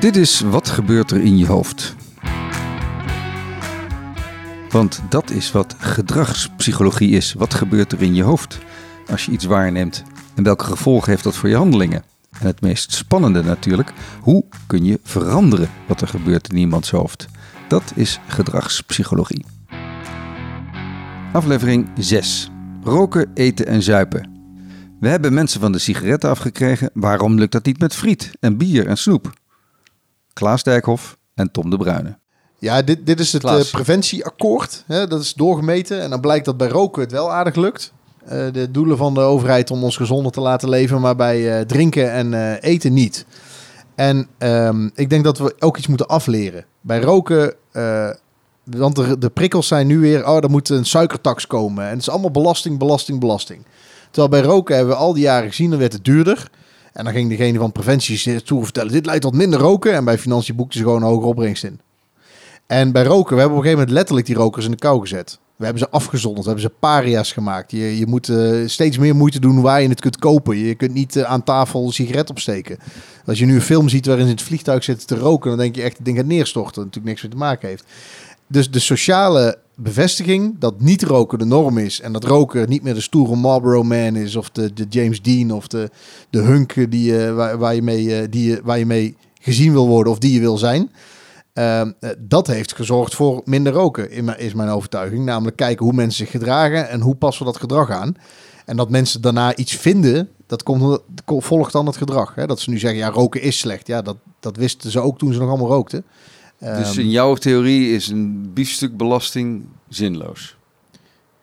Dit is Wat gebeurt er in je hoofd? Want dat is wat gedragspsychologie is. Wat gebeurt er in je hoofd als je iets waarneemt? En welke gevolgen heeft dat voor je handelingen? En het meest spannende natuurlijk, hoe kun je veranderen wat er gebeurt in iemands hoofd? Dat is gedragspsychologie. Aflevering 6. Roken, eten en zuipen. We hebben mensen van de sigaretten afgekregen. Waarom lukt dat niet met friet en bier en snoep? Klaas Dijkhoff en Tom de Bruyne. Ja, dit, dit is het eh, preventieakkoord. Hè? Dat is doorgemeten. En dan blijkt dat bij roken het wel aardig lukt. Eh, de doelen van de overheid om ons gezonder te laten leven, maar bij eh, drinken en eten niet. En ehm, ik denk dat we ook iets moeten afleren. Bij roken, want de, de prikkels zijn nu weer, oh, er moet een suikertax komen. En het is allemaal belasting, belasting, belasting. Terwijl bij roken hebben we al die jaren gezien, dan werd het duurder. En dan ging degene van preventie toe vertellen, dit leidt tot minder roken. En bij financiën boekte ze gewoon een hogere opbrengst in. En bij roken, we hebben op een gegeven moment letterlijk die rokers in de kou gezet. We hebben ze afgezonderd, we hebben ze paria's gemaakt. Je, je moet eh, steeds meer moeite doen waar je het kunt kopen. Je kunt niet eh, aan tafel een sigaret opsteken. Als je nu een film ziet waarin ze het vliegtuig zitten te roken, dan denk je echt, het ding gaat neerstorten. Dat natuurlijk niks mee te maken heeft. Dus de sociale bevestiging dat niet roken de norm is en dat roken niet meer de stoere Marlboro Man is of de, de James Dean of de, de hunk die, je waar, waar, je mee, eh, die je, waar je mee gezien wil worden of die je wil zijn. Ehm, eh, dat heeft gezorgd voor minder roken, is mijn overtuiging. Namelijk kijken hoe mensen zich gedragen en hoe passen we dat gedrag aan. En dat mensen daarna iets vinden, dat komt, ko- volgt dan het gedrag. Hè? Dat ze nu zeggen, ja, roken is slecht. Ja, dat, dat wisten ze ook toen ze nog allemaal rookten. Dus Ehm, in jouw theorie is een biefstukbelasting zinloos.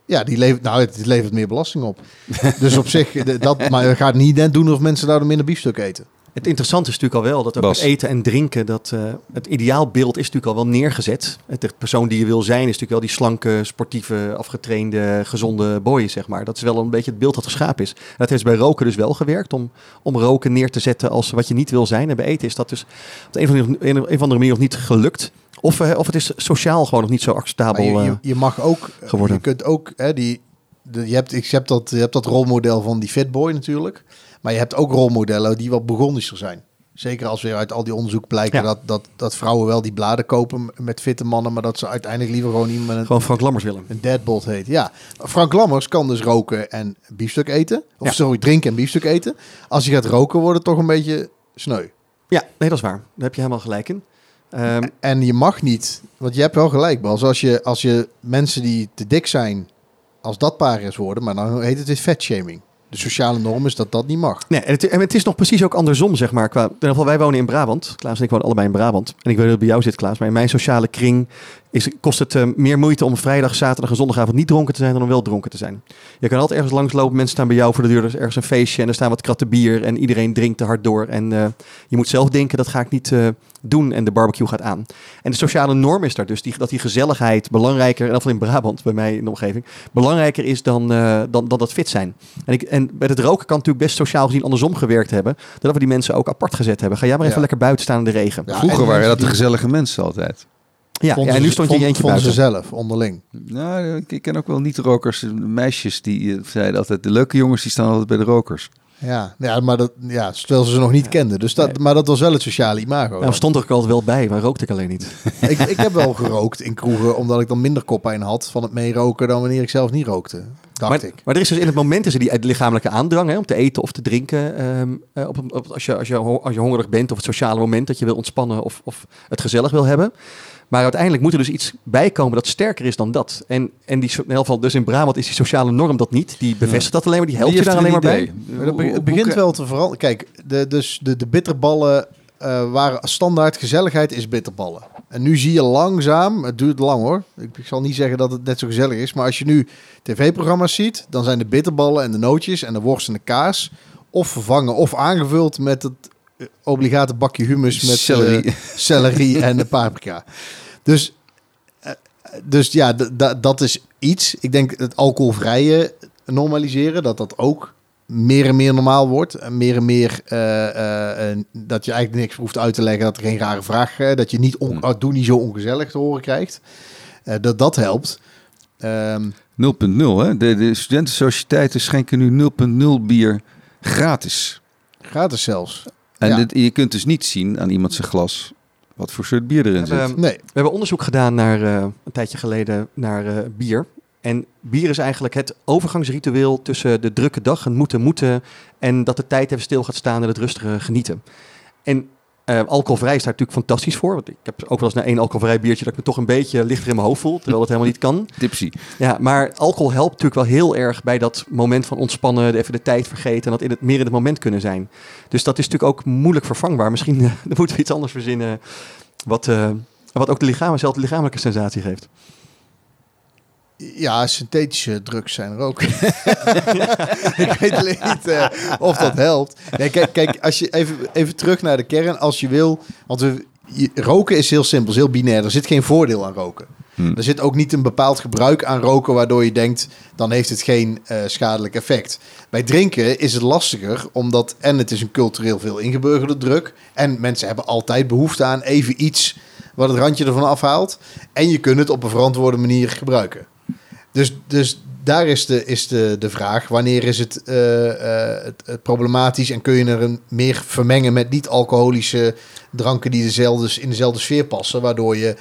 Ja, die levert, nou, het levert meer belasting op. dus op zich, dat, maar je gaat niet net doen of mensen daardoor minder biefstuk eten. Het interessante is natuurlijk al wel dat ook Bas. eten en drinken, dat eh, het ideaalbeeld is natuurlijk al wel neergezet. Het, de persoon die je wil zijn is natuurlijk wel die slanke, sportieve, afgetrainde, gezonde boy, zeg maar. Dat is wel een beetje het beeld dat geschapen is. Dat heeft bij roken dus wel gewerkt, om, om roken neer te zetten als wat je niet wil zijn. En bij eten is dat dus op de een of andere, een, een of andere manier nog niet gelukt. Of, eh, of het is sociaal gewoon nog niet zo acceptabel. je, je, eh, je mag ook, geworden. je kunt ook, hè, die, de, je, hebt, ik heb dat, je hebt dat rolmodel van die fitboy natuurlijk. Maar je hebt ook rolmodellen die wat begonischer zijn. Zeker als weer uit al die onderzoek blijken Ja. dat, dat, dat vrouwen wel die bladen kopen met fitte mannen, maar dat ze uiteindelijk liever gewoon iemand met een, gewoon Frank Lammers willen. een deadbolt heet. Ja, Frank Lammers kan dus roken en biefstuk eten. Of Ja. sorry, drinken en biefstuk eten. Als je gaat roken, wordt het toch een beetje sneu. Ja, nee, dat is waar. Daar heb je helemaal gelijk in. Ehm, En je mag niet, want je hebt wel gelijk, Bas. Als je, als je mensen die te dik zijn, als dat paria's worden, maar dan heet het weer vetshaming. De sociale norm is dat dat niet mag. Nee, en het, het is nog precies ook andersom, zeg maar. Qua, in ieder geval, wij wonen in Brabant. Klaas en ik wonen allebei in Brabant. En ik weet dat het bij jou zit, Klaas. Maar in mijn sociale kring is, kost het eh, meer moeite om vrijdag, zaterdag en zondagavond niet dronken te zijn dan om wel dronken te zijn. Je kan altijd ergens langslopen, mensen staan bij jou voor de deur, er is ergens een feestje en er staan wat kratten bier en iedereen drinkt te hard door. En eh, je moet zelf denken, dat ga ik niet eh, doen en de barbecue gaat aan. En de sociale norm is daar dus, die, dat die gezelligheid belangrijker, in ieder geval in Brabant, bij mij in de omgeving, belangrijker is dan, dan, dan dat fit zijn. En, ik, en bij het roken kan natuurlijk best sociaal gezien andersom gewerkt hebben. Dat we die mensen ook apart gezet hebben. Ga jij maar even Ja. lekker buiten staan in de regen. Ja, Vroeger en waren dat de gezellige mensen altijd. Ja, Vonden ja, en ze- nu stond je eentje buiten. ze zelf, onderling. Nou, ik ken ook wel niet-rokers, meisjes die eh, zeiden altijd... de leuke jongens die staan altijd bij de rokers. Ja, ja, maar dat, ja, terwijl ze ze nog niet kenden. Dus dat, Nee. Maar dat was wel het sociale imago. Nou, stond er ook altijd wel bij, maar rookte ik alleen niet. ik, ik heb wel gerookt in kroegen, omdat ik dan minder koppijn had van het meeroken dan wanneer ik zelf niet rookte. Dacht Maar, ik. maar er is dus in het moment is er die lichamelijke aandrang hè, om te eten of te drinken. ehm, eh, op, op, als, je, als, je, als je hongerig bent of het sociale moment dat je wil ontspannen of, of het gezellig wil hebben. Maar uiteindelijk moet er dus iets bij komen dat sterker is dan dat. En, en die, in elk geval, dus in Brabant is die sociale norm dat niet. Die bevestigt dat alleen maar, die helpt je daar alleen maar bij. idee? Maar dat Hoe- be- het begint wel te veranderen. Kijk, de, dus de, de bitterballen eh, waren standaard gezelligheid is bitterballen. En nu zie je langzaam, het duurt lang hoor. Ik, ik zal niet zeggen dat het net zo gezellig is. Maar als je nu tv-programma's ziet, dan zijn de bitterballen en de nootjes en de worst en de kaas of vervangen of aangevuld met het obligate bakje hummus met eh, celery en de paprika. Dus, eh, dus ja, dat is iets. Ik denk het alcoholvrije normaliseren, dat dat ook meer en meer normaal wordt. En meer en meer eh, dat je eigenlijk niks hoeft uit te leggen, dat er geen rare vraag, dat je niet, on, oh, doe niet zo ongezellig te horen krijgt. Dat dat helpt. Ehm, 0.0, hè? De, de studentensociëteiten schenken nu 0.0 bier gratis. gratis zelfs. En Ja. dit- je kunt dus niet zien aan iemand zijn glas wat voor soort bier erin We zit. hebben, Nee. we hebben onderzoek gedaan naar, eh, een tijdje geleden naar eh, bier. En bier is eigenlijk het overgangsritueel tussen de drukke dag, het moeten moeten, en dat de tijd even stil gaat staan en het rustige genieten. En eh, alcoholvrij is daar natuurlijk fantastisch voor. Want ik heb ook wel eens na één alcoholvrij biertje dat ik me toch een beetje lichter in mijn hoofd voel, terwijl dat helemaal niet kan. Tipsy. Ja, maar alcohol helpt natuurlijk wel heel erg bij dat moment van ontspannen, even de tijd vergeten en dat in het, meer in het moment kunnen zijn. Dus dat is natuurlijk ook moeilijk vervangbaar. Misschien moeten we iets anders verzinnen wat, eh, wat ook de lichaam, dezelfde lichamelijke sensatie geeft. Ja, synthetische drugs zijn er ook. ik weet alleen niet eh, of dat helpt. Nee, kijk, kijk als je even, even terug naar de kern, als je wil. Want we, je- roken is heel simpel, is heel binair. Er zit geen voordeel aan roken. Hm. Er zit ook niet een bepaald gebruik aan roken waardoor je denkt, dan heeft het geen eh, schadelijk effect. Bij drinken is het lastiger, omdat en het is een cultureel veel ingeburgerde druk. En mensen hebben altijd behoefte aan even iets wat het randje ervan afhaalt. En je kunt het op een verantwoorde manier gebruiken. Dus, dus daar is, de, is de, de vraag, wanneer is het, eh, eh, het, het problematisch en kun je er een, meer vermengen met niet-alcoholische dranken die dezelfde, in dezelfde sfeer passen, waardoor je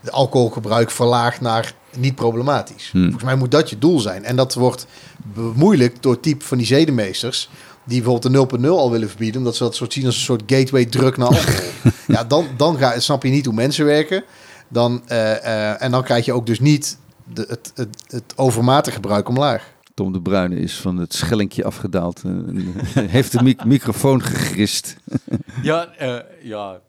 de alcoholgebruik verlaagt naar niet problematisch. Hmm. Volgens mij moet dat je doel zijn. En dat wordt bemoeilijkt door het type van die zedenmeesters, die bijvoorbeeld de 0.0 al willen verbieden, omdat ze dat soort zien als een soort gateway druk naar alcohol. ja, dan, dan ga, snap je niet hoe mensen werken. Dan, eh, en dan krijg je ook dus niet de, het, het, het overmatig gebruik omlaag. Tom de Bruyne is van het schellinkje afgedaald. en heeft de mic- microfoon gegrist. Ja, eh, ja,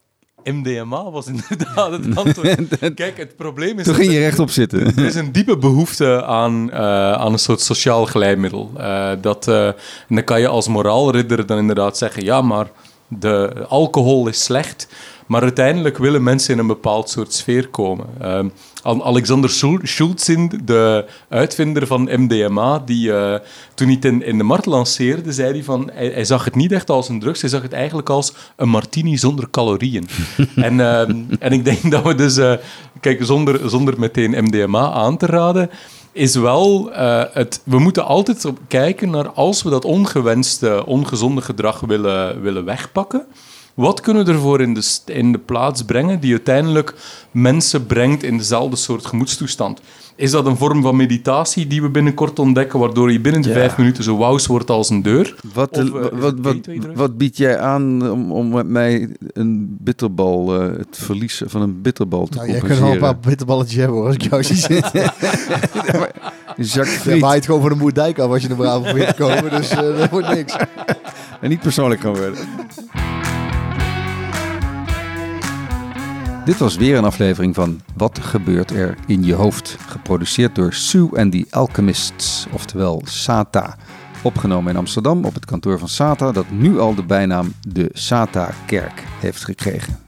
MDMA was inderdaad het antwoord. Kijk, het probleem is... Toen dat ging je er- rechtop zitten. Er is een diepe behoefte aan, eh, aan een soort sociaal glijmiddel. Eh, dat, eh, en dan kan je als moraalridder dan inderdaad zeggen... Ja, maar de alcohol is slecht. Maar uiteindelijk willen mensen in een bepaald soort sfeer komen. Ehm, Al- Alexander Schul- Schultzin, de uitvinder van MDMA, die eh, toen hij het in, in de markt lanceerde, zei hij van... Hij, hij zag het niet echt als een drugs, hij zag het eigenlijk als een martini zonder calorieën. en, ehm, en ik denk dat we dus... eh, kijk, zonder, zonder meteen MDMA aan te raden is wel eh, het. We moeten altijd kijken naar als we dat ongewenste, ongezonde gedrag willen, willen wegpakken. Wat kunnen we ervoor in de, in de plaats brengen die uiteindelijk mensen brengt in dezelfde soort gemoedstoestand? Is dat een vorm van meditatie die we binnenkort ontdekken, waardoor je binnen de Ja. vijf minuten zo wauws wordt als een deur? Wat, Of, eh, wat, wat, wat, bied jij aan om, om met mij een bitterbal, eh, het verliezen van een bitterbal te Nou, jij kunt wel een compenseren? paar bitterballetjes hebben hoor, als ik jou zie zitten. Jacques Je Fried. waait gewoon van de Moerdijk af als je er bravo voor te komen, dus eh, dat wordt niks. En niet persoonlijk kan worden. Dit was weer een aflevering van Wat gebeurt er in je hoofd? Geproduceerd door Sue and the Alchemists, oftewel SATA. Opgenomen in Amsterdam op het kantoor van SATA, dat nu al de bijnaam de SATA-kerk heeft gekregen.